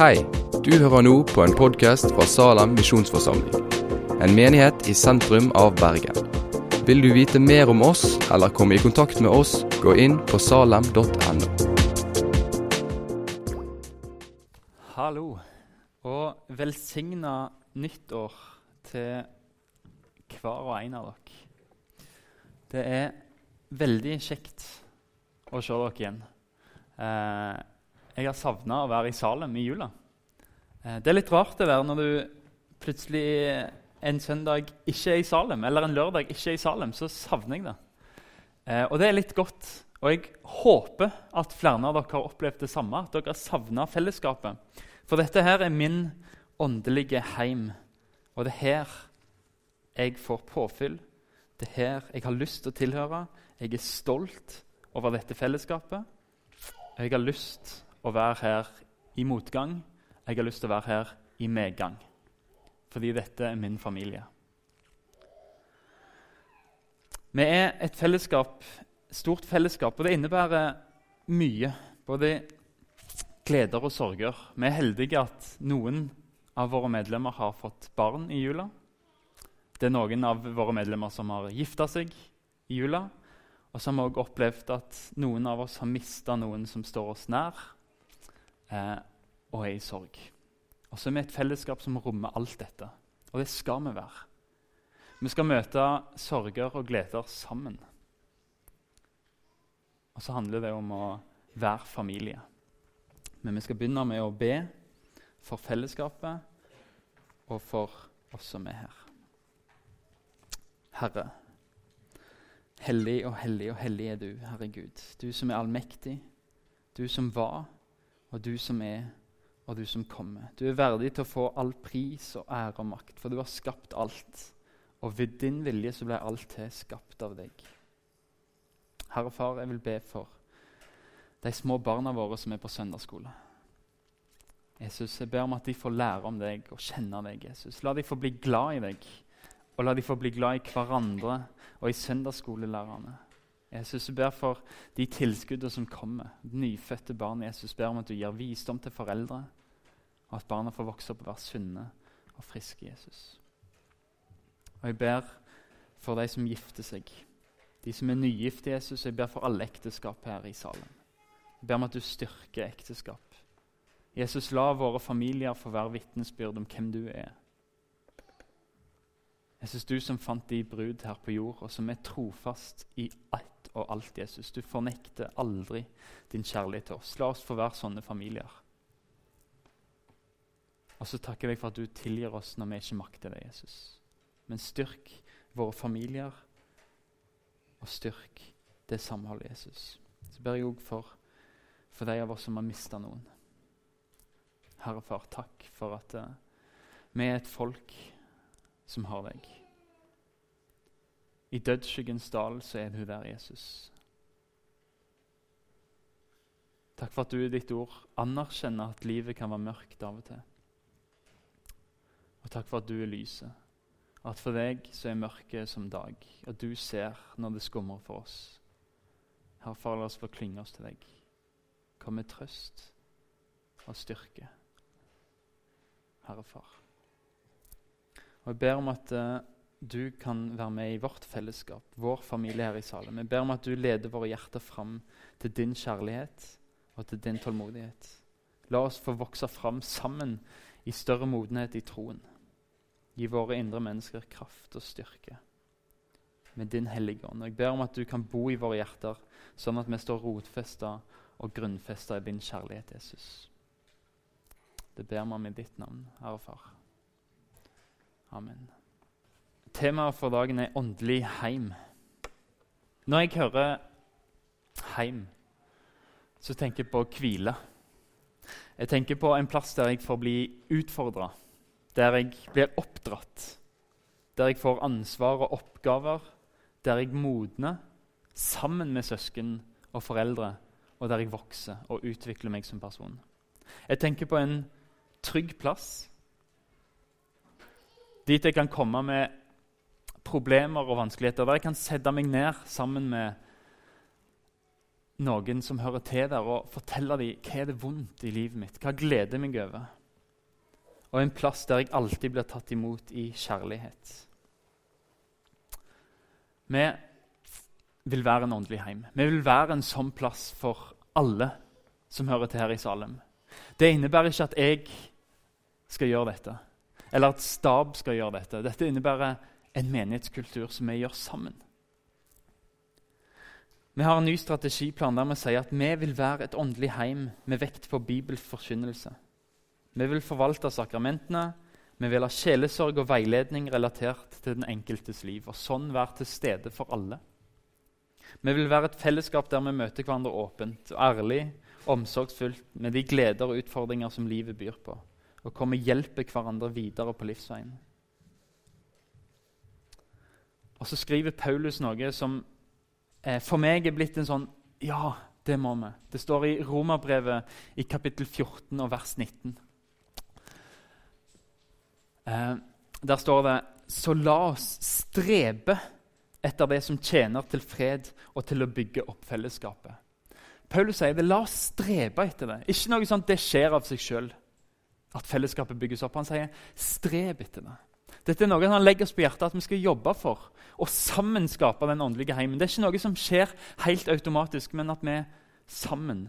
Hei, du hører nå på en podkast fra Salem misjonsforsamling. En menighet i sentrum av Bergen. Vil du vite mer om oss eller komme i kontakt med oss, gå inn på salem.no. Hallo, og velsigna nyttår til hver og en av dere. Det er veldig kjekt å se dere igjen. Eh, jeg har savna å være i Salem i jula. Eh, det er litt rart det der når du plutselig en søndag ikke er i Salem, eller en lørdag ikke er i Salem, så savner jeg det. Eh, og det er litt godt. Og jeg håper at flere av dere har opplevd det samme, at dere savna fellesskapet. For dette her er min åndelige heim, og det er her jeg får påfyll. Det er her jeg har lyst til å tilhøre. Jeg er stolt over dette fellesskapet. Jeg har lyst å være her i motgang. Jeg har lyst til å være her i medgang. Fordi dette er min familie. Vi er et fellesskap, stort fellesskap, og det innebærer mye. Både gleder og sorger. Vi er heldige at noen av våre medlemmer har fått barn i jula. Det er noen av våre medlemmer som har gifta seg i jula. Og som har også opplevd at noen av oss har mista noen som står oss nær, eh, og er i sorg. Og så er vi et fellesskap som rommer alt dette. Og det skal vi være. Vi skal møte sorger og gleder sammen. Og så handler det om å være familie. Men vi skal begynne med å be for fellesskapet og for oss som er her. Herre, hellig og hellig og hellig er du, Herre Gud. Du som er allmektig, du som var, og du som er, og du som kommer. Du er verdig til å få all pris og ære og makt, for du har skapt alt. Og ved din vilje så ble alt til skapt av deg. Herre Far, jeg vil be for de små barna våre som er på søndagsskole. Jesus, Jeg ber om at de får lære om deg og kjenne deg. Jesus. La de få bli glad i deg, og la de få bli glad i hverandre og i søndagsskolelærerne. Jesus, jeg ber for de tilskuddene som kommer. Nyfødte barn. Jesus ber om at du gir visdom til foreldre, og at barna får vokse opp og være sunne og friske. Jesus. Og Jeg ber for de som gifter seg, de som er nygifte. Jesus, Jeg ber for alle ekteskap her i salen. Jeg ber om at du styrker ekteskap. Jesus, la våre familier få være vitnesbyrd om hvem du er. Jesus, du som fant de brud her på jord, og som er trofast i ett og alt, Jesus. Du fornekter aldri din kjærlighet til oss. La oss få være sånne familier. Og så takker jeg deg for at du tilgir oss når vi ikke makter det, Jesus. Men styrk våre familier, og styrk det samholdet, Jesus. Så ber jeg òg for, for de av oss som har mista noen. Herre Far, takk for at uh, vi er et folk som har deg. I dødsskyggens dal så er du der, Jesus. Takk for at du i ditt ord anerkjenner at livet kan være mørkt av og til. Og takk for at du er lyset. At for deg så er mørket som dag, og du ser når det skummer for oss. Herre far, la oss få klynge oss til deg. Kom med trøst og styrke. Herre far. Og Jeg ber om at uh, du kan være med i vårt fellesskap, vår familie her i Salem. Jeg ber om at du leder våre hjerter fram til din kjærlighet og til din tålmodighet. La oss få vokse fram sammen i større modenhet i troen. Gi våre indre mennesker kraft og styrke med din hellige ånd. Jeg ber om at du kan bo i våre hjerter, sånn at vi står rotfesta og grunnfesta i din kjærlighet, Jesus. Det ber vi om i ditt navn, Herre Far. Amen. Temaet for dagen er åndelig heim. Når jeg hører heim, så tenker jeg på hvile. Jeg tenker på en plass der jeg får bli utfordra der jeg blir oppdratt, der jeg får ansvar og oppgaver, der jeg modner sammen med søsken og foreldre, og der jeg vokser og utvikler meg som person. Jeg tenker på en trygg plass, dit jeg kan komme med problemer og vanskeligheter, der jeg kan sette meg ned sammen med noen som hører til der, og fortelle dem hva er det vondt i livet mitt, hva gleder meg over. Og en plass der jeg alltid blir tatt imot i kjærlighet. Vi vil være en åndelig heim. Vi vil være en sånn plass for alle som hører til her i Salem. Det innebærer ikke at jeg skal gjøre dette, eller at stab skal gjøre dette. Dette innebærer en menighetskultur som vi gjør sammen. Vi har en ny strategiplan der vi sier at vi vil være et åndelig heim med vekt på bibelforkynnelse. Vi vil forvalte sakramentene, vi vil ha sjelesorg og veiledning relatert til den enkeltes liv, og sånn være til stede for alle. Vi vil være et fellesskap der vi møter hverandre åpent ærlig, omsorgsfullt, med de gleder og utfordringer som livet byr på, og hvor vi hjelper hverandre videre på livsveien. Og så skriver Paulus noe som eh, for meg er blitt en sånn Ja, det må vi. Det står i Romerbrevet i kapittel 14 og vers 19. Eh, der står det Så la oss strebe etter det som tjener til fred og til å bygge opp fellesskapet. Paulus sier det, la oss strebe etter det. Ikke noe sånt det skjer av seg sjøl at fellesskapet bygges opp. Han sier streb etter det. Dette er noe han legger oss på hjertet at vi skal jobbe for. Og sammen skape den åndelige heimen. Det er ikke noe som skjer helt automatisk, men at vi sammen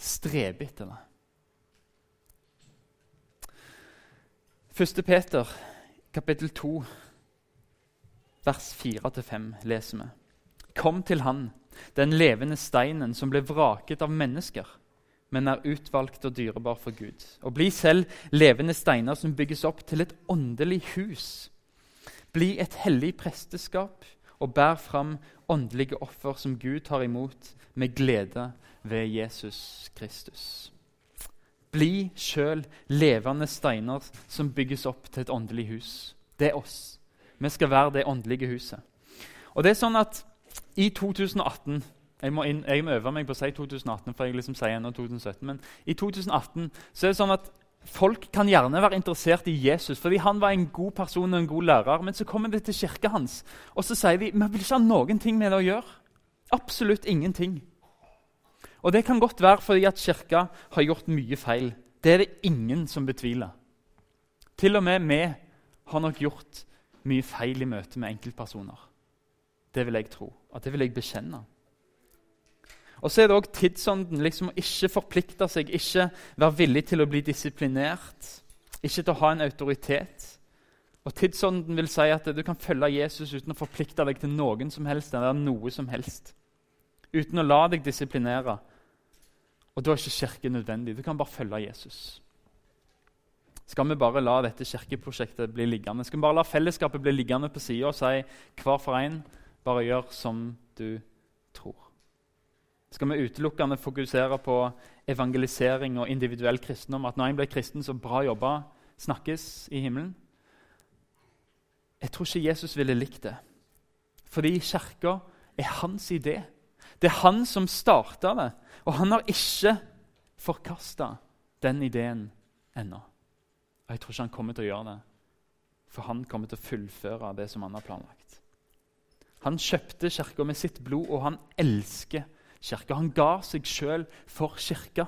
streber etter det. 1. Peter, kapittel 2, vers 4-5, leser vi. Kom til Han, den levende steinen som ble vraket av mennesker men er utvalgt og dyrebar for Gud. Og bli selv levende steiner som bygges opp til et åndelig hus. Bli et hellig presteskap og bær fram åndelige offer som Gud tar imot med glede ved Jesus Kristus. Bli sjøl levende steiner som bygges opp til et åndelig hus. Det er oss. Vi skal være det åndelige huset. Og det er sånn at i 2018 jeg må, inn, jeg må, øve meg på å si 2018, for jeg liksom sier ennå 2017. Men i 2018 så er det sånn at folk kan gjerne være interessert i Jesus, fordi han var en god person og en god lærer. Men så kommer de til kirka hans, og så sier de vi vil ikke ha noen ting med det å gjøre. Absolutt ingenting. Og det kan godt være fordi at kirka har gjort mye feil. Det er det ingen som betviler. Til og med vi har nok gjort mye feil i møte med enkeltpersoner. Det vil jeg tro, og det vil jeg bekjenne. Og så er det òg tidsånden. liksom Ikke forplikte seg, ikke være villig til å bli disiplinert. Ikke til å ha en autoritet. Og Tidsånden vil si at du kan følge Jesus uten å forplikte deg til noen som helst. eller noe som helst. Uten å la deg disiplinere. Og Da er ikke kirke nødvendig. Du kan bare følge Jesus. Skal vi bare la dette kirkeprosjektet bli liggende? Skal vi bare la fellesskapet bli liggende på sida og si hver for en bare gjør som du tror? Skal vi utelukkende fokusere på evangelisering og individuell kristendom? At når en blir kristen, så bra jobba, snakkes i himmelen? Jeg tror ikke Jesus ville likt det. Fordi kirka er hans idé. Det er han som starta det, og han har ikke forkasta den ideen ennå. Og jeg tror ikke han kommer til å gjøre det, for han kommer til å fullføre det som han har planlagt. Han kjøpte kirka med sitt blod, og han elsker kirka. Han ga seg sjøl for kirka.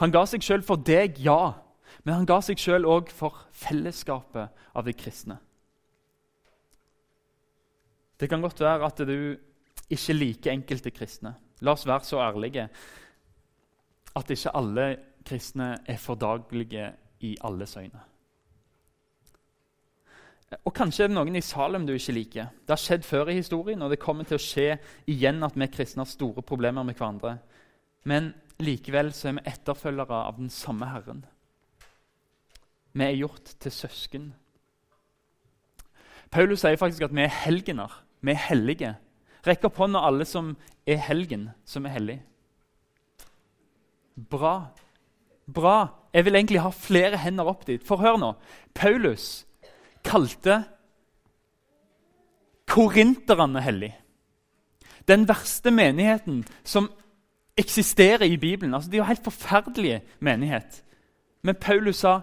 Han ga seg sjøl for deg, ja, men han ga seg sjøl òg for fellesskapet av de kristne. Det kan godt være at du ikke liker enkelte kristne. La oss være så ærlige at ikke alle kristne er fordaglige i alles øyne. Og Kanskje er det noen i Salem du ikke liker. Det har skjedd før i historien, og det kommer til å skje igjen at vi kristne har store problemer med hverandre. Men likevel så er vi etterfølgere av den samme Herren. Vi er gjort til søsken. Paulus sier faktisk at vi er helgener. Vi er hellige. Rekk opp hånda alle som er helgen, som er hellig. Bra. Bra. Jeg vil egentlig ha flere hender opp dit. For hør nå. Paulus kalte korinterne hellig. Den verste menigheten som eksisterer i Bibelen. Altså, de er jo helt forferdelige menighet. Men Paulus sa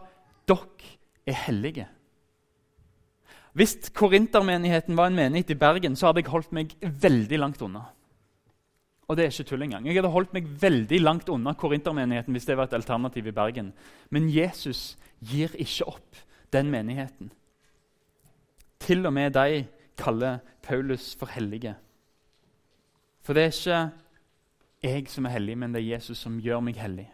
dere er hellige. Hvis korintermenigheten var en menighet i Bergen, så hadde jeg holdt meg veldig langt unna. Og det er ikke tull engang. Jeg hadde holdt meg veldig langt unna korintermenigheten hvis det var et alternativ i Bergen. Men Jesus gir ikke opp den menigheten. Til og med de kaller Paulus for hellige. For det er ikke jeg som er hellig, men det er Jesus som gjør meg hellig.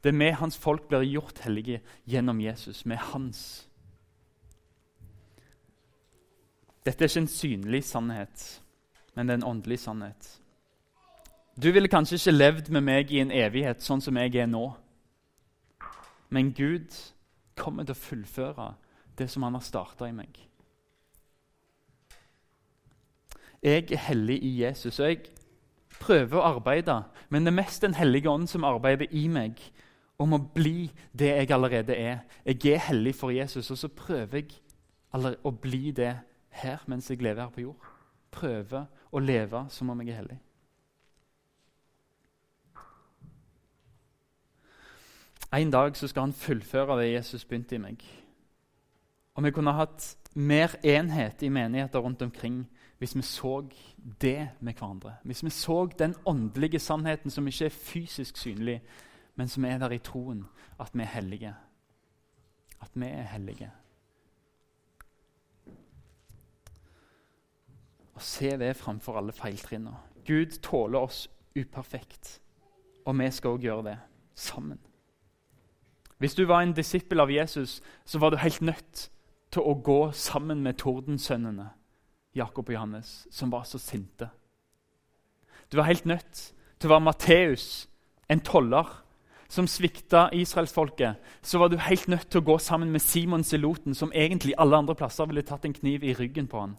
Det er med hans folk blir gjort hellige gjennom Jesus. Med hans. Dette er ikke en synlig sannhet, men det er en åndelig sannhet. Du ville kanskje ikke levd med meg i en evighet sånn som jeg er nå. Men Gud kommer til å fullføre det som han har starta i meg. Jeg er hellig i Jesus, og jeg prøver å arbeide, men det er mest Den hellige ånd som arbeider i meg om å bli det jeg allerede er. Jeg er hellig for Jesus, og så prøver jeg å bli det her mens jeg lever her på jord. Prøver å leve som om jeg er hellig. En dag så skal han fullføre det Jesus begynte i meg. Og vi kunne hatt mer enhet i menigheter rundt omkring hvis vi så det med hverandre. Hvis vi så den åndelige sannheten som ikke er fysisk synlig, men som er der i troen, at vi er hellige. At vi er hellige. Og se det framfor alle feiltrinna. Gud tåler oss uperfekt, og vi skal òg gjøre det sammen. Hvis du var en disippel av Jesus, så var du helt nødt til å gå sammen med tordensønnene Jakob og Johannes, som var så sinte. Du var helt nødt til å være Matteus, en toller som svikta israelsfolket. Så var du helt nødt til å gå sammen med Simon Seloten, som egentlig alle andre plasser ville tatt en kniv i ryggen på han.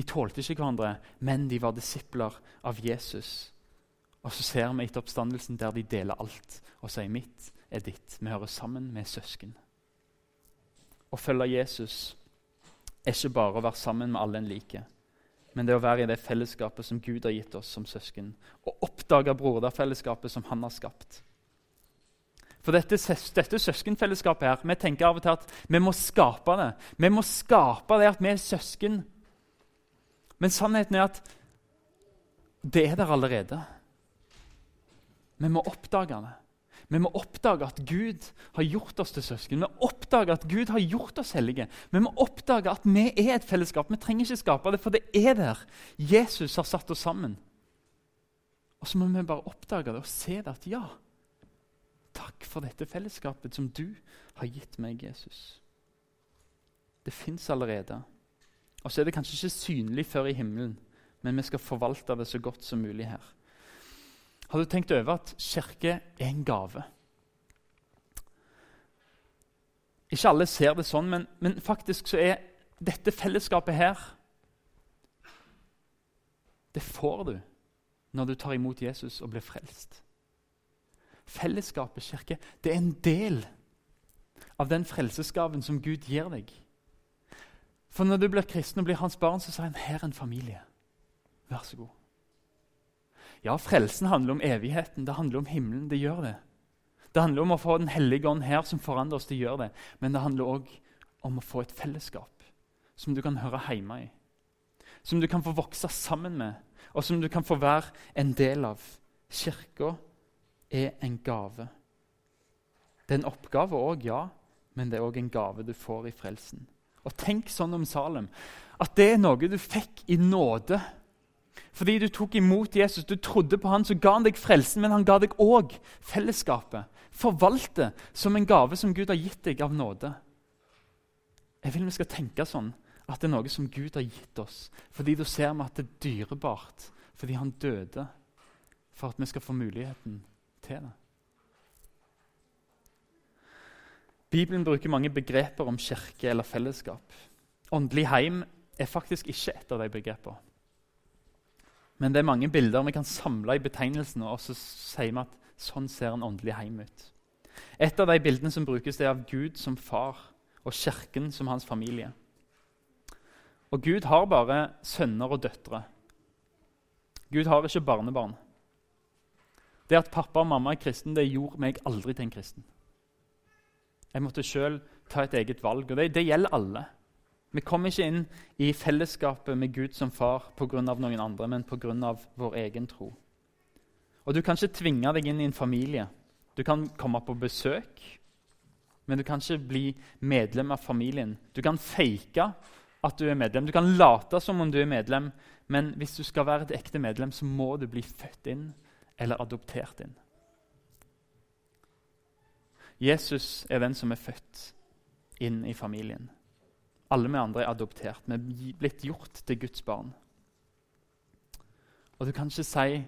De tålte ikke hverandre, men de var disipler av Jesus. Og så ser vi etter oppstandelsen der de deler alt og sier 'mitt er ditt'. Vi hører sammen med søsken. Å følge Jesus er ikke bare å være sammen med alle en liker, men det å være i det fellesskapet som Gud har gitt oss som søsken. Og oppdage broderfellesskapet som han har skapt. For dette, dette søskenfellesskapet her, Vi tenker av og til at vi må skape det. Vi må skape det at vi er søsken. Men sannheten er at det er der allerede. Vi må oppdage det. Vi må oppdage at Gud har gjort oss til søsken. Vi må oppdage at Gud har gjort oss hellige. Vi må oppdage at vi er et fellesskap. Vi trenger ikke skape det, for det er der. Jesus har satt oss sammen. Og så må vi bare oppdage det og se det at ja, takk for dette fellesskapet som du har gitt meg, Jesus. Det fins allerede. Og så er det kanskje ikke synlig før i himmelen, men vi skal forvalte det så godt som mulig her. Har du tenkt over at kirke er en gave? Ikke alle ser det sånn, men, men faktisk så er dette fellesskapet her Det får du når du tar imot Jesus og blir frelst. Fellesskapet, kirke, det er en del av den frelsesgaven som Gud gir deg. For når du blir kristen og blir hans barn, så sier han her er en familie. Vær så god. Ja, frelsen handler om evigheten. Det handler om himmelen. Det gjør det. Det handler om å få Den hellige ånd her som forandrer oss. det gjør det. Men det handler òg om å få et fellesskap som du kan høre hjemme i. Som du kan få vokse sammen med, og som du kan få være en del av. Kirka er en gave. Det er en oppgave òg, ja, men det er òg en gave du får i frelsen. Og tenk sånn om Salem at det er noe du fikk i nåde fordi du tok imot Jesus, du trodde på han, så ga han deg frelsen, men han ga deg òg fellesskapet. Forvalte som en gave som Gud har gitt deg av nåde. Jeg vil vi skal tenke sånn at det er noe som Gud har gitt oss. Fordi da ser vi at det er dyrebart, fordi han døde for at vi skal få muligheten til det. Bibelen bruker mange begreper om kirke eller fellesskap. Åndelig heim er faktisk ikke et av de begrepene. Men det er mange bilder vi kan samle i betegnelsen, og så sier vi at sånn ser en åndelig heim ut. Et av de bildene som brukes, er av Gud som far og Kirken som hans familie. Og Gud har bare sønner og døtre. Gud har ikke barnebarn. Det at pappa og mamma er kristen, det gjorde meg aldri til en kristen. Jeg måtte sjøl ta et eget valg, og det, det gjelder alle. Vi kommer ikke inn i fellesskapet med Gud som far pga. noen andre, men pga. vår egen tro. Og Du kan ikke tvinge deg inn i en familie. Du kan komme på besøk, men du kan ikke bli medlem av familien. Du kan fake at du er medlem. Du kan late som om du er medlem, men hvis du skal være et ekte medlem, så må du bli født inn eller adoptert inn. Jesus er den som er født inn i familien. Alle vi andre er adoptert. Vi er blitt gjort til Guds barn. Og du kan ikke si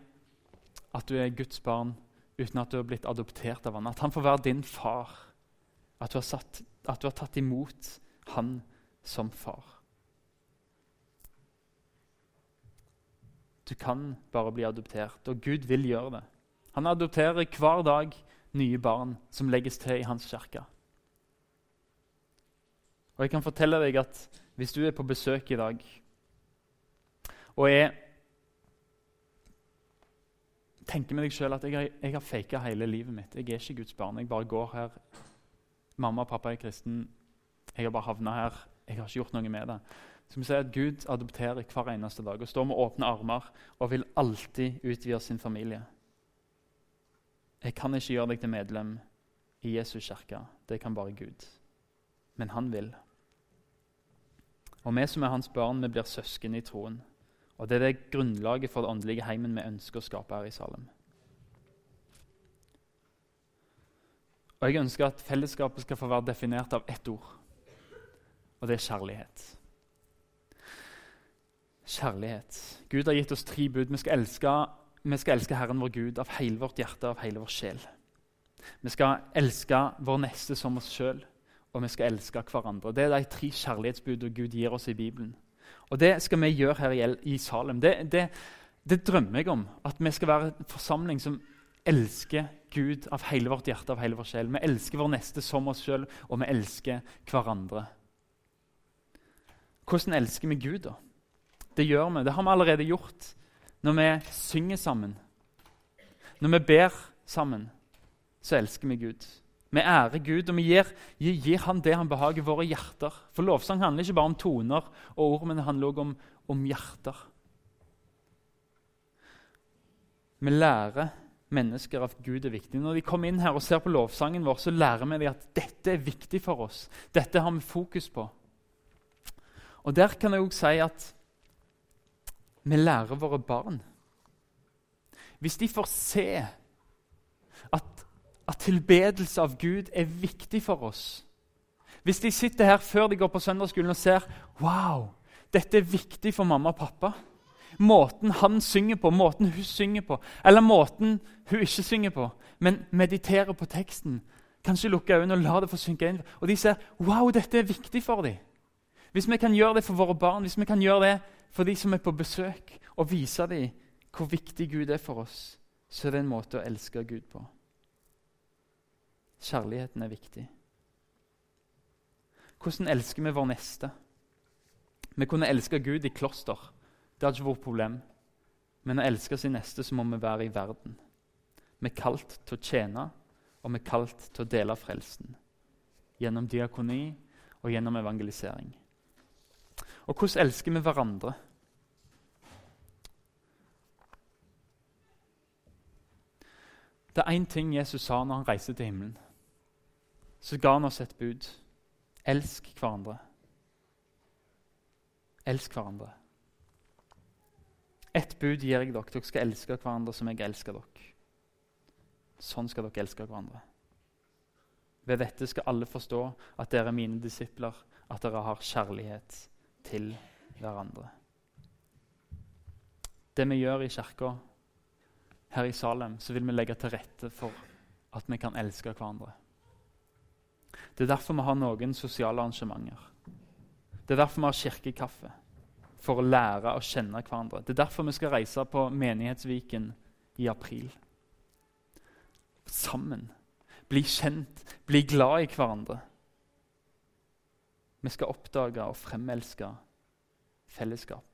at du er Guds barn uten at du har blitt adoptert av han. At han får være din far. At du har, satt, at du har tatt imot han som far. Du kan bare bli adoptert, og Gud vil gjøre det. Han adopterer hver dag nye barn som legges til i hans kirke. Og jeg kan fortelle deg at hvis du er på besøk i dag og jeg tenker med deg sjøl at jeg har, jeg har faka hele livet mitt Jeg er ikke Guds barn. Jeg bare går her. Mamma og pappa er kristen. Jeg har bare havna her. Jeg har ikke gjort noe med det. Så vi sier at Gud adopterer hver eneste dag og står med åpne armer og vil alltid utvide sin familie. Jeg kan ikke gjøre deg til medlem i Jesus kirke. Det kan bare Gud. Men han vil. Og vi som er hans barn, vi blir søsken i troen. Og Det er det grunnlaget for det åndelige heimen vi ønsker å skape her i Salem. Og Jeg ønsker at fellesskapet skal få være definert av ett ord, og det er kjærlighet. Kjærlighet. Gud har gitt oss tre bud. Vi skal elske, vi skal elske Herren vår Gud av hele vårt hjerte av hele vår sjel. Vi skal elske vår neste som oss sjøl, og vi skal elske hverandre. Det er de tre kjærlighetsbudene Gud gir oss i Bibelen. Og Det skal vi gjøre her i, Salem. Det, det, det drømmer jeg om. At vi skal være en forsamling som elsker Gud av hele vårt hjerte av hele vår sjel. Vi elsker vår neste som oss sjøl, og vi elsker hverandre. Hvordan elsker vi Gud, da? Det gjør vi. Det har vi allerede gjort når vi synger sammen. Når vi ber sammen, så elsker vi Gud. Vi ærer Gud, og vi gir, gir Han det han behager våre hjerter. For lovsang handler ikke bare om toner og ord, men det handler også om, om hjerter. Vi lærer mennesker at Gud er viktig. Når de kommer inn her og ser på lovsangen vår, så lærer vi dem at dette er viktig for oss. Dette har vi fokus på. Og Der kan jeg også si at vi lærer våre barn. Hvis de får se at, at tilbedelse av Gud er viktig for oss Hvis de sitter her før de går på søndagsskolen og ser wow, dette er viktig for mamma og pappa Måten han synger på, måten hun synger på, eller måten hun ikke synger på, men mediterer på teksten. Kanskje lukke øynene og la det få synke inn. Og de ser wow, dette er viktig for dem. Hvis vi kan gjøre det for våre barn, hvis vi kan gjøre det for de som er på besøk, og vise dem hvor viktig Gud er for oss, så er det en måte å elske Gud på. Kjærligheten er viktig. Hvordan elsker vi vår neste? Vi kunne elske Gud i kloster. Det hadde ikke vært problem. Men å elske sin neste så må vi være i verden. Vi er kalt til å tjene, og vi er kalt til å dele frelsen. Gjennom diakoni og gjennom evangelisering. Og hvordan elsker vi hverandre? Det er én ting Jesus sa når han reiste til himmelen. Så ga han oss et bud. Elsk hverandre. Elsk hverandre. Ett bud gir jeg dere. Dere skal elske hverandre som jeg elsker dere. Sånn skal dere elske hverandre. Ved dette skal alle forstå at dere er mine disipler, at dere har kjærlighet til hverandre. Det vi gjør i kirka her i Salem, så vil vi legge til rette for at vi kan elske hverandre. Det er derfor vi har noen sosiale arrangementer. Det er derfor vi har kirkekaffe. For å lære å kjenne hverandre. Det er derfor vi skal reise på Menighetsviken i april. Sammen. Bli kjent, bli glad i hverandre. Vi skal oppdage og fremelske fellesskap.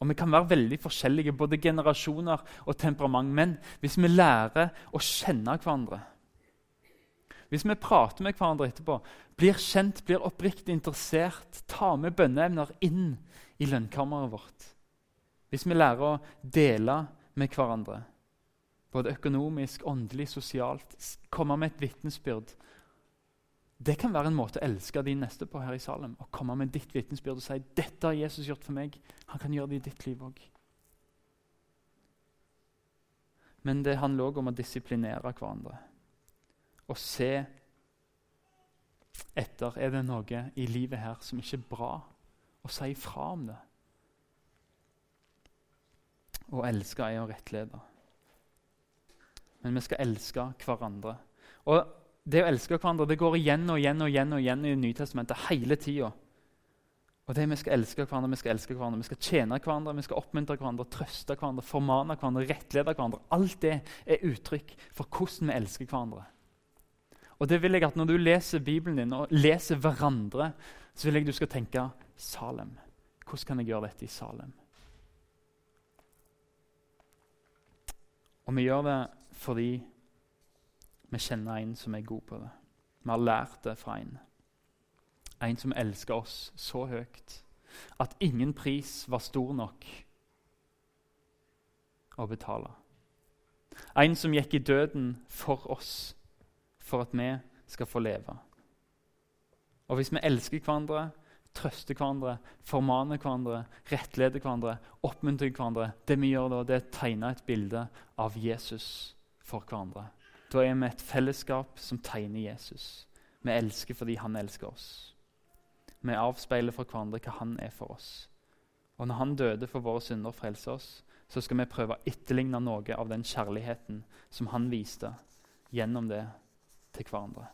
Og Vi kan være veldig forskjellige, både generasjoner og temperament. Men hvis vi lærer å kjenne hverandre, hvis vi prater med hverandre etterpå, blir kjent, blir oppriktig interessert, tar med bønneevner inn i lønnkammeret vårt Hvis vi lærer å dele med hverandre, både økonomisk, åndelig, sosialt, komme med et vitnesbyrd Det kan være en måte å elske din neste på her i Salem. Å komme med ditt vitnesbyrd og si 'Dette har Jesus gjort for meg.' Han kan gjøre det i ditt liv òg. Men det handler òg om å disiplinere hverandre og se etter er det noe i livet her som ikke er bra, og si ifra om det. Å elske er å rettlede. Men vi skal elske hverandre. Og Det å elske hverandre det går igjen og igjen og igjen og igjen i Nytestamentet hele tida. Og det Vi skal elske hverandre, vi skal elske hverandre, vi skal tjene hverandre, vi skal oppmuntre hverandre, trøste hverandre, formane hverandre, rettlede hverandre. Alt det er uttrykk for hvordan vi elsker hverandre. Og det vil jeg at Når du leser Bibelen din og leser hverandre, så vil jeg du skal tenke Salem. Hvordan kan jeg gjøre dette i Salem? Og vi gjør det fordi vi kjenner en som er god på det. Vi har lært det fra en. En som elsker oss så høyt at ingen pris var stor nok å betale. En som gikk i døden for oss for at vi skal få leve. Og hvis vi elsker hverandre, trøster hverandre, formaner hverandre, rettleder hverandre, oppmuntrer hverandre Det vi gjør da, det er å tegne et bilde av Jesus for hverandre. Da er vi et fellesskap som tegner Jesus. Vi elsker fordi han elsker oss. Vi avspeiler for hverandre hva han er for oss. Og når han døde for våre synder og frelser oss, så skal vi prøve å etterligne noe av den kjærligheten som han viste gjennom det til hverandre.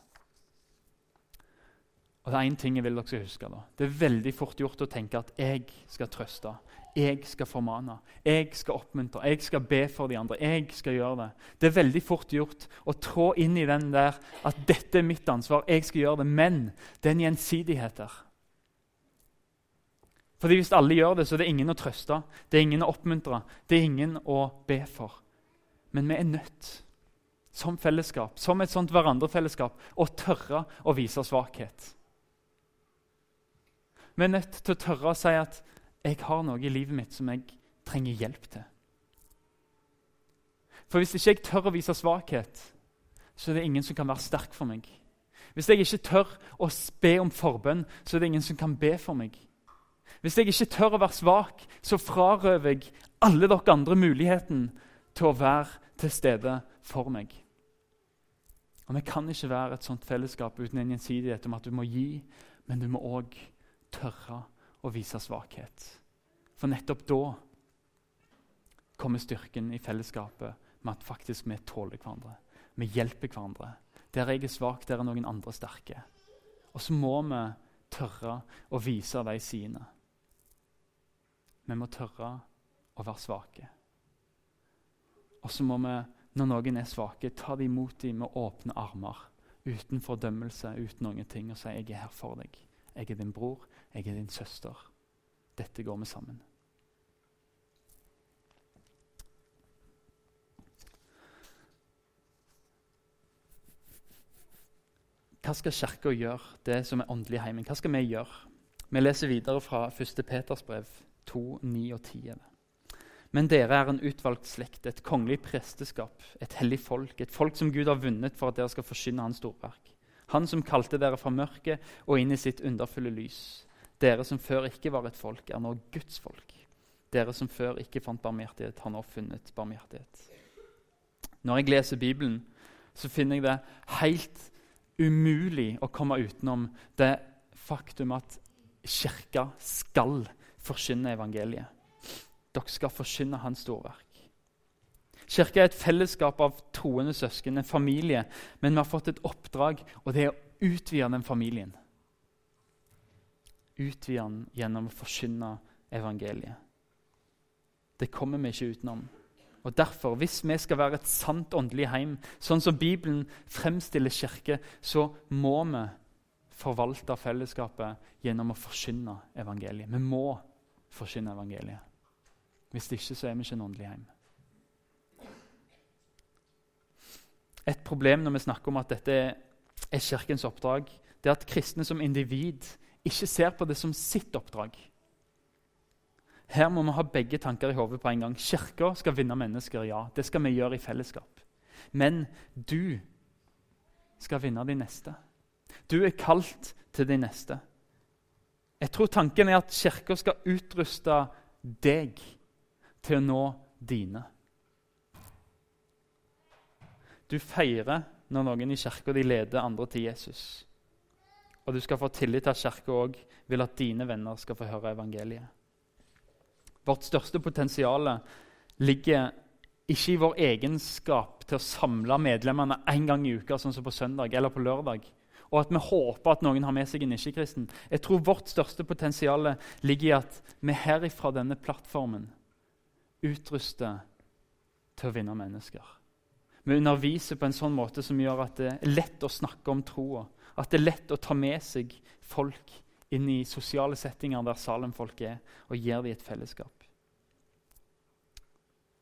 Og Det er én ting jeg vil dere skal huske. da. Det er veldig fort gjort å tenke at jeg skal trøste, jeg skal formane, jeg skal oppmuntre, jeg skal be for de andre. jeg skal gjøre Det Det er veldig fort gjort å trå inn i den der at dette er mitt ansvar, jeg skal gjøre det. Men det er en gjensidighet der. Fordi Hvis alle gjør det, så er det ingen å trøste, det er ingen å oppmuntre, det er ingen å be for. Men vi er nødt som fellesskap, som et sånt hverandrefellesskap, å tørre å vise svakhet. Vi er nødt til å tørre å si at 'jeg har noe i livet mitt som jeg trenger hjelp til'. For hvis ikke jeg tør å vise svakhet, så er det ingen som kan være sterk for meg. Hvis jeg ikke tør å be om forbønn, så er det ingen som kan be for meg. Hvis jeg ikke tør å være svak, så frarøver jeg alle dere andre muligheten til å være til stede for meg. Og Vi kan ikke være et sånt fellesskap uten en gjensidighet om at du må gi, men du må òg tørre å vise svakhet. For nettopp da kommer styrken i fellesskapet med at faktisk vi tåler hverandre. Vi hjelper hverandre. Der jeg er svak, der er noen andre sterke. Og så må vi tørre å vise de sidene. Vi må tørre å være svake. Og så må vi når noen er svake, ta dem imot dem med åpne armer. Uten fordømmelse, uten noen ting, og si 'Jeg er her for deg'. 'Jeg er din bror, jeg er din søster'. Dette går vi sammen. Hva skal Kirka gjøre, det som er åndelig heimen? Hva skal vi gjøre? Vi leser videre fra 1. Peters brev 2, 9 og 10. Men dere er en utvalgt slekt, et kongelig presteskap, et hellig folk, et folk som Gud har vunnet for at dere skal forsyne Hans storverk. Han som kalte dere fra mørket og inn i sitt underfulle lys. Dere som før ikke var et folk, er nå Guds folk. Dere som før ikke fant barmhjertighet, har nå funnet barmhjertighet. Når jeg leser Bibelen, så finner jeg det helt umulig å komme utenom det faktum at Kirka skal forkynne evangeliet. Dere skal forkynne hans storverk. Kirka er et fellesskap av troende søsken, en familie. Men vi har fått et oppdrag, og det er å utvide den familien. Utvide han gjennom å forkynne evangeliet. Det kommer vi ikke utenom. Og derfor, Hvis vi skal være et sant åndelig heim, sånn som Bibelen fremstiller kirke, så må vi forvalte fellesskapet gjennom å forkynne evangeliet. Vi må forkynne evangeliet. Hvis ikke så er vi ikke en åndelig heim. Et problem når vi snakker om at dette er Kirkens oppdrag, det er at kristne som individ ikke ser på det som sitt oppdrag. Her må vi ha begge tanker i hodet på en gang. Kirka skal vinne mennesker, ja. Det skal vi gjøre i fellesskap. Men du skal vinne de neste. Du er kalt til de neste. Jeg tror tanken er at Kirka skal utruste deg til å nå dine. Du feirer når noen i kirka leder andre til Jesus. Og du skal få tillit til at Kirka òg vil at dine venner skal få høre evangeliet. Vårt største potensial ligger ikke i vår egenskap til å samle medlemmene én gang i uka, sånn som på søndag eller på lørdag, og at vi håper at noen har med seg en ikke-kristen. Jeg tror vårt største potensial ligger i at vi herifra denne plattformen utruster til å vinne mennesker. Vi underviser på en sånn måte som gjør at det er lett å snakke om troa. At det er lett å ta med seg folk inn i sosiale settinger der Salem-folk er, og gir dem et fellesskap.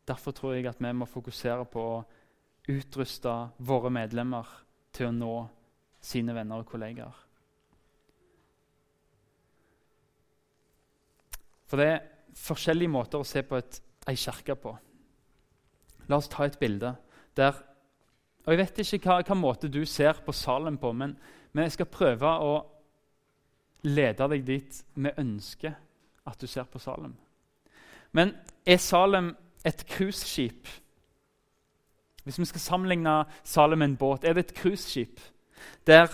Derfor tror jeg at vi må fokusere på å utruste våre medlemmer til å nå sine venner og kollegaer. For det er forskjellige måter å se på ei kirke på. La oss ta et bilde der og Jeg vet ikke hva, hva måte du ser på Salem på, men, men jeg skal prøve å lede deg dit vi ønsker at du ser på Salem. Men er Salem et cruiseskip? Hvis vi skal sammenligne Salem med en båt, er det et cruiseskip der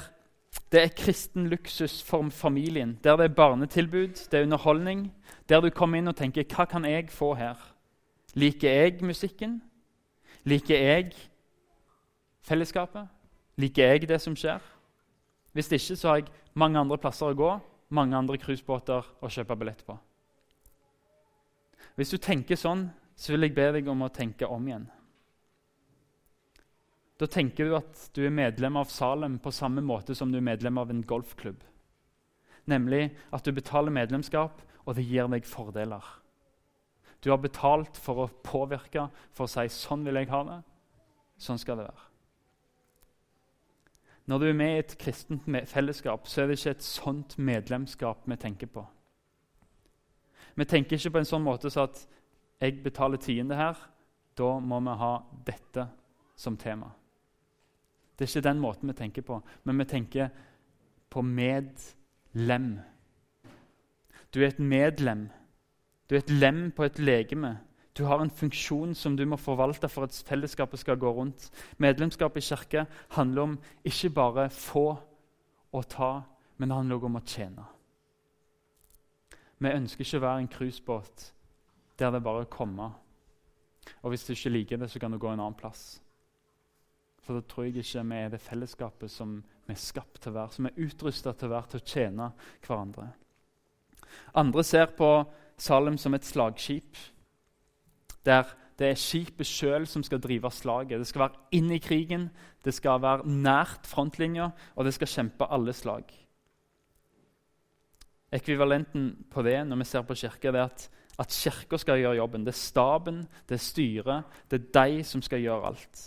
det er kristen luksus for familien, der det er barnetilbud, det er underholdning, der du kommer inn og tenker 'Hva kan jeg få her?' Liker jeg musikken? Liker jeg fellesskapet? Liker jeg det som skjer? Hvis ikke så har jeg mange andre plasser å gå, mange andre cruisebåter å kjøpe billett på. Hvis du tenker sånn, så vil jeg be deg om å tenke om igjen. Da tenker du at du er medlem av Salem på samme måte som du er medlem av en golfklubb. Nemlig at du betaler medlemskap, og det gir deg fordeler. Du har betalt for å påvirke, for å si 'sånn vil jeg ha det'. Sånn skal det være. Når du er med i et kristent fellesskap, så er det ikke et sånt medlemskap vi tenker på. Vi tenker ikke på en sånn måte så at jeg betaler tiende her, da må vi ha dette som tema. Det er ikke den måten vi tenker på, men vi tenker på medlem. Du er et medlem. Du er et lem på et legeme. Du har en funksjon som du må forvalte for at fellesskapet skal gå rundt. Medlemskap i kirke handler om ikke bare få og ta, men det handler også om å tjene. Vi ønsker ikke å være en cruisebåt der det bare kommer. Og hvis du ikke liker det, så kan du gå en annen plass. For da tror jeg ikke vi er det fellesskapet som vi er skapt til å være, som er utrusta til å være til å tjene hverandre. Andre ser på Salem som et slagskip, der det er skipet sjøl som skal drive slaget. Det skal være inn i krigen, det skal være nært frontlinja, og det skal kjempe alle slag. Ekvivalenten på det når vi ser på kirka, er at, at kirka skal gjøre jobben. Det er staben, det er styret, det er de som skal gjøre alt.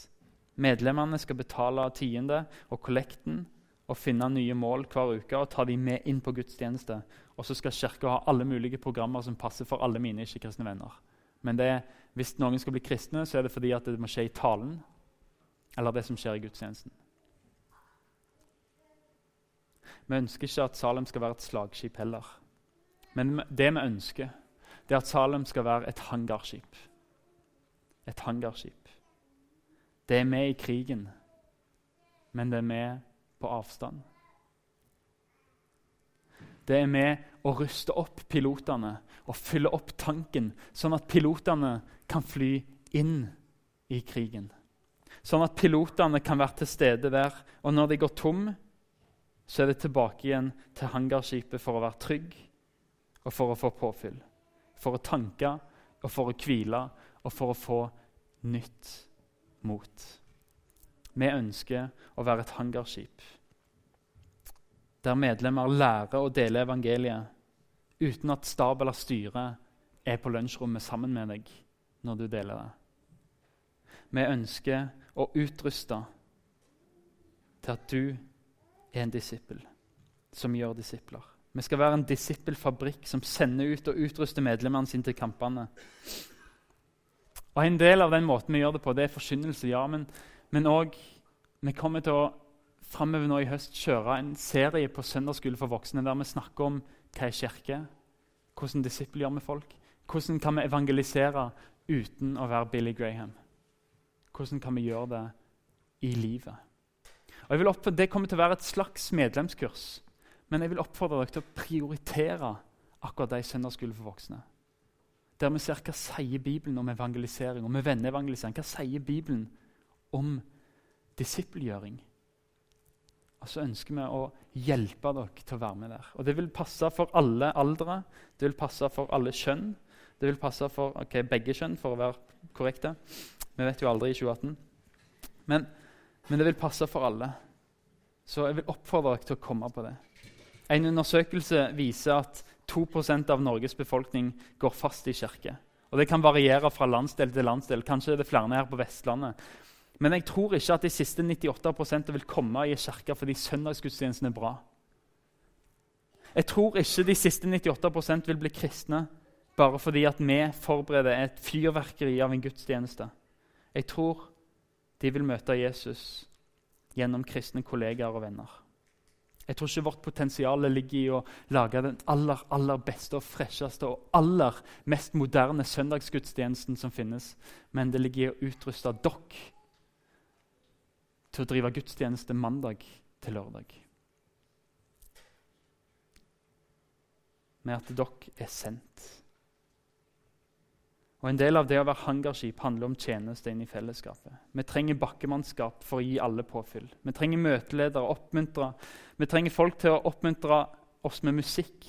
Medlemmene skal betale tiende og kollekten og finne nye mål hver uke og ta dem med inn på gudstjeneste. Og så skal Kirka ha alle mulige programmer som passer for alle mine ikke-kristne venner. Men det, hvis noen skal bli kristne, så er det fordi at det må skje i talen eller det som skjer i gudstjenesten. Vi ønsker ikke at Salem skal være et slagskip heller. Men det vi ønsker, det er at Salem skal være et hangarskip. Et hangarskip. Det er med i krigen, men det er med på avstand. Det er med å ruste opp pilotene og fylle opp tanken, sånn at pilotene kan fly inn i krigen. Sånn at pilotene kan være til stede der, og når de går tom, så er det tilbake igjen til hangarskipet for å være trygg og for å få påfyll. For å tanke og for å hvile og for å få nytt mot. Vi ønsker å være et hangarskip der medlemmer lærer å dele evangeliet uten at stab eller styre er på lunsjrommet sammen med deg når du deler det. Vi ønsker å utruste til at du er en disippel som gjør disipler. Vi skal være en disippelfabrikk som sender ut og utruster medlemmene sine til kampene. Og En del av den måten vi gjør det på, det er forkynnelse, ja, men òg Vi kommer til å framover nå i høst kjøre en serie på søndagsskole for voksne der vi snakker om hva er kirke, hvordan disipler gjør med folk, hvordan kan vi evangelisere uten å være Billy Graham. Hvordan kan vi gjøre det i livet? Og jeg vil oppfordre, Det kommer til å være et slags medlemskurs. Men jeg vil oppfordre dere til å prioritere akkurat de søndagsskolene for voksne. Der vi ser hva sier Bibelen om evangelisering, om venneevangelisering. Hva sier Bibelen om disippelgjøring? Og så ønsker vi å hjelpe dere til å være med der. Og Det vil passe for alle aldre, det vil passe for alle kjønn. Det vil passe for okay, begge kjønn, for å være korrekte. Vi vet jo aldri i 2018. Men, men det vil passe for alle. Så jeg vil oppfordre dere til å komme på det. En undersøkelse viser at 2% av Norges befolkning går fast i kirke. Og Det kan variere fra landsdel til landsdel. Kanskje er det flere her på Vestlandet. Men jeg tror ikke at de siste 98% vil komme i kirka fordi søndagsgudstjenesten er bra. Jeg tror ikke de siste 98% vil bli kristne bare fordi at vi forbereder et fyrverkeri av en gudstjeneste. Jeg tror de vil møte Jesus gjennom kristne kollegaer og venner. Jeg tror ikke vårt potensial ligger i å lage den aller, aller beste og fresheste og aller mest moderne søndagsgudstjenesten som finnes, men det ligger i å utruste dere til å drive gudstjeneste mandag til lørdag. Med at dere er sendt. Og En del av det å være hangarskip handler om tjeneste inn i fellesskapet. Vi trenger bakkemannskap for å gi alle påfyll. Vi trenger møteledere, oppmuntre. Vi trenger folk til å oppmuntre oss med musikk,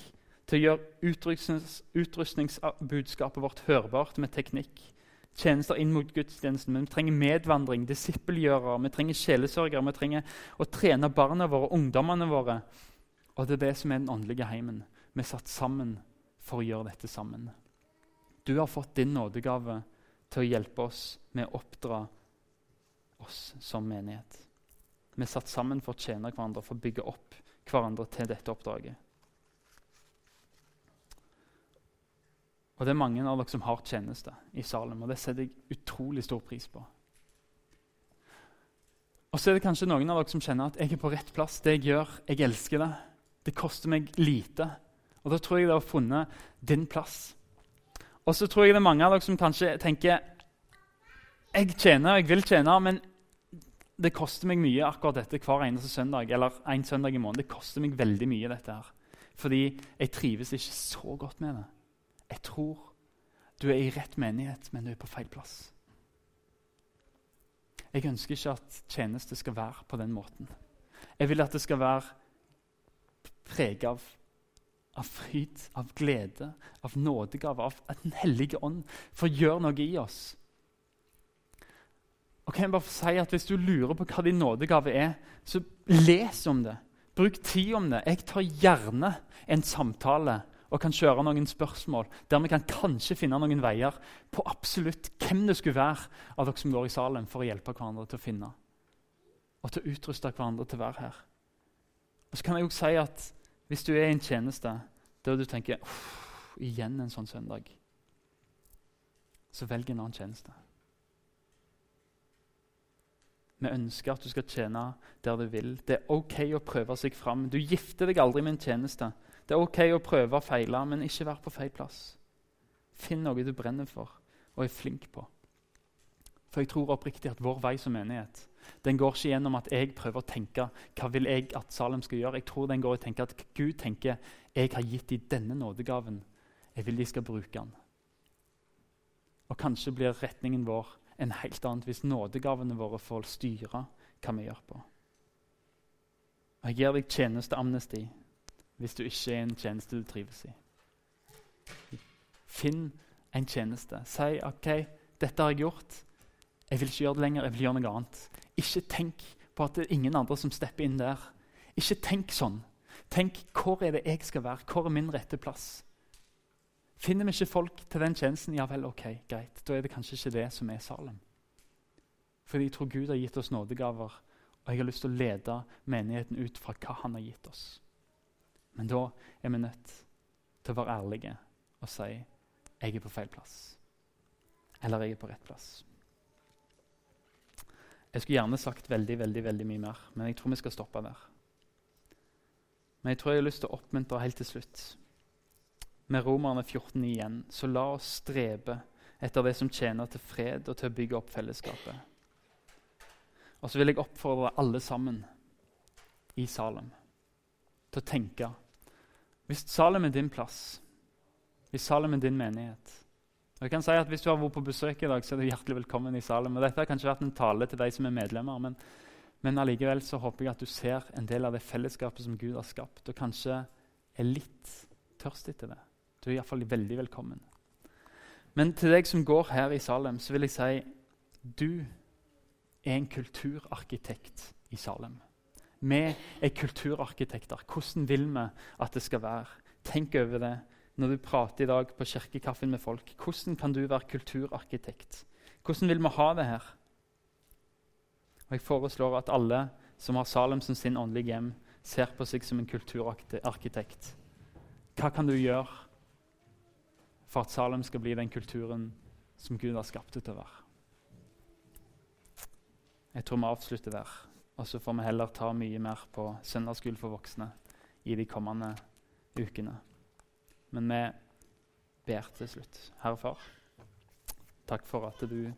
til å gjøre utrustnings, utrustningsbudskapet vårt hørbart med teknikk. Tjenester inn mot gudstjenesten. Men vi trenger medvandring, disippelgjørere, vi trenger sjelesørgere. Vi trenger å trene barna våre, og ungdommene våre. Og det er det som er den åndelige heimen. Vi er satt sammen for å gjøre dette sammen. Du har fått din nådegave til å hjelpe oss med å oppdra oss som menighet. Vi er satt sammen for å tjene hverandre, for å bygge opp hverandre til dette oppdraget. Og Det er mange av dere som har tjeneste i Salem, og det setter jeg utrolig stor pris på. Og så er det kanskje noen av dere som kjenner at jeg er på rett plass. Det jeg gjør, jeg elsker det. Det koster meg lite. Og Da tror jeg dere har funnet din plass. Og så tror jeg det er mange av dere som kanskje tenker jeg tjener, jeg vil tjene, men det koster meg mye akkurat dette hver eneste søndag. eller en søndag i måneden. Det koster meg veldig mye, dette her. Fordi jeg trives ikke så godt med det. Jeg tror du er i rett menighet, men du er på feil plass. Jeg ønsker ikke at tjeneste skal være på den måten. Jeg vil at det skal være preget av av fryd, av glede, av nådegave, av Den hellige ånd, for gjør noe i oss. Og kan jeg bare si at Hvis du lurer på hva din nådegave er, så les om det. Bruk tid om det. Jeg tar gjerne en samtale og kan kjøre noen spørsmål der vi kan kanskje finne noen veier på absolutt hvem det skulle være av dere som går i salen, for å hjelpe hverandre til å finne og til å utruste hverandre til å være her. Og så kan jeg også si at hvis du er i en tjeneste der du tenker igjen en sånn søndag, så velg en annen tjeneste. Vi ønsker at du skal tjene der du vil. Det er ok å prøve seg fram. Du gifter deg aldri med en tjeneste. Det er ok å prøve og feile, men ikke vær på feil plass. Finn noe du brenner for og er flink på. For jeg tror oppriktig at vår vei som menighet den går ikke gjennom at jeg prøver å tenke hva vil jeg at Salem skal gjøre. Jeg tror den går i tenke at Gud tenker jeg har gitt dem denne nådegaven. Jeg vil de skal bruke den. Og Kanskje blir retningen vår en helt annen hvis nådegavene våre får styre hva vi gjør på. Og Jeg gir deg tjenesteamnesti hvis du ikke er en tjeneste du trives i. Finn en tjeneste. Si OK, dette har jeg gjort. Jeg vil ikke gjøre det lenger, jeg vil gjøre noe annet. Ikke tenk på at det er ingen andre som stepper inn der. Ikke tenk sånn. Tenk hvor er det jeg skal være? Hvor er min rette plass? Finner vi ikke folk til den tjenesten, ja vel, ok, greit. Da er det kanskje ikke det som er Salem. Fordi jeg tror Gud har gitt oss nådegaver Og jeg har lyst til å lede menigheten ut fra hva han har gitt oss. Men da er vi nødt til å være ærlige og si jeg er på feil plass. Eller jeg er på rett plass. Jeg skulle gjerne sagt veldig veldig, veldig mye mer, men jeg tror vi skal stoppe der. Men jeg tror jeg har lyst til å oppmuntre helt til slutt. Med Romerne 14 igjen, så la oss strebe etter det som tjener til fred og til å bygge opp fellesskapet. Og så vil jeg oppfordre alle sammen i Salem til å tenke Hvis Salem er din plass, hvis Salem er din menighet og jeg kan si at Hvis du har vært på besøk i dag, så er du hjertelig velkommen i Salem. Og dette har kanskje vært en tale til de som er medlemmer, men, men allikevel så håper jeg at du ser en del av det fellesskapet som Gud har skapt, og kanskje er litt tørst etter det. Du er iallfall veldig velkommen. Men til deg som går her i Salem, så vil jeg si du er en kulturarkitekt i Salem. Vi er kulturarkitekter. Hvordan vil vi at det skal være? Tenk over det når du prater i dag på kirkekaffen med folk. Hvordan kan du være kulturarkitekt? Hvordan vil vi ha det her? Og Jeg foreslår at alle som har Salem som sin åndelige hjem, ser på seg som en kulturarkitekt. Hva kan du gjøre for at Salem skal bli den kulturen som Gud har skapt det til å være? Jeg tror vi avslutter der. Og så får vi heller ta mye mer på søndagsskole for voksne i de kommende ukene. Men vi ber til slutt. Herre Far, takk for at du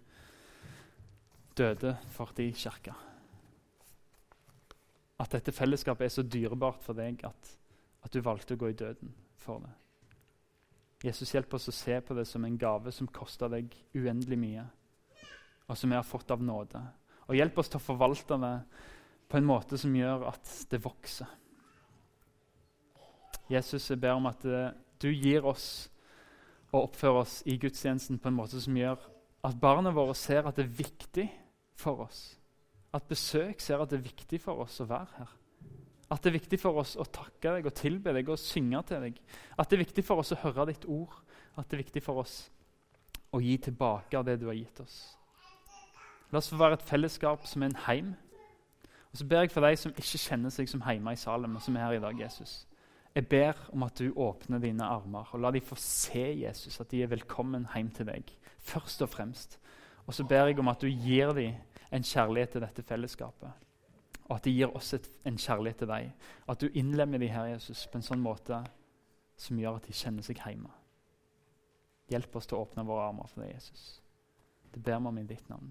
døde for din kirke. At dette fellesskapet er så dyrebart for deg at, at du valgte å gå i døden for det. Jesus, hjelp oss å se på det som en gave som koster deg uendelig mye, og som vi har fått av nåde. Og hjelp oss til å forvalte det på en måte som gjør at det vokser. Jesus, jeg ber om at du gir oss og oppfører oss i gudstjenesten på en måte som gjør at barna våre ser at det er viktig for oss. At besøk ser at det er viktig for oss å være her. At det er viktig for oss å takke deg og tilbe deg og synge til deg. At det er viktig for oss å høre ditt ord. At det er viktig for oss å gi tilbake av det du har gitt oss. La oss få være et fellesskap som er en heim. Og så ber jeg for deg som ikke kjenner seg som hjemme i Salem, og som er her i dag, Jesus. Jeg ber om at du åpner dine armer og la dem få se Jesus, at de er velkommen hjem til deg. Først og fremst. Og så ber jeg om at du gir dem en kjærlighet til dette fellesskapet. Og at de gir oss et, en kjærlighet til deg. At du innlemmer dem her, Jesus, på en sånn måte som gjør at de kjenner seg hjemme. Hjelp oss til å åpne våre armer for deg, Jesus. Det ber vi om i ditt navn.